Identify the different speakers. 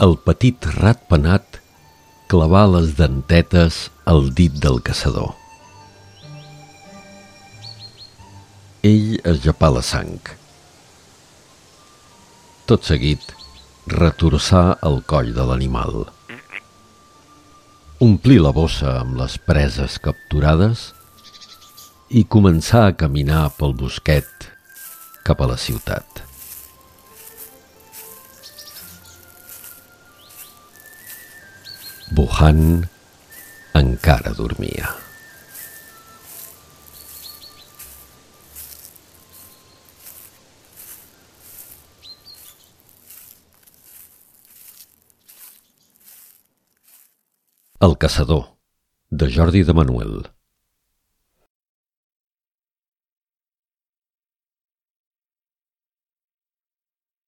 Speaker 1: el petit rat penat clavà les dentetes al dit del caçador. Ell es japà la sang. Tot seguit, retorçar el coll de l'animal. Omplir la bossa amb les preses capturades i començar a caminar pel bosquet cap a la ciutat. Wuhan encara dormia. El caçador, de Jordi de Manuel.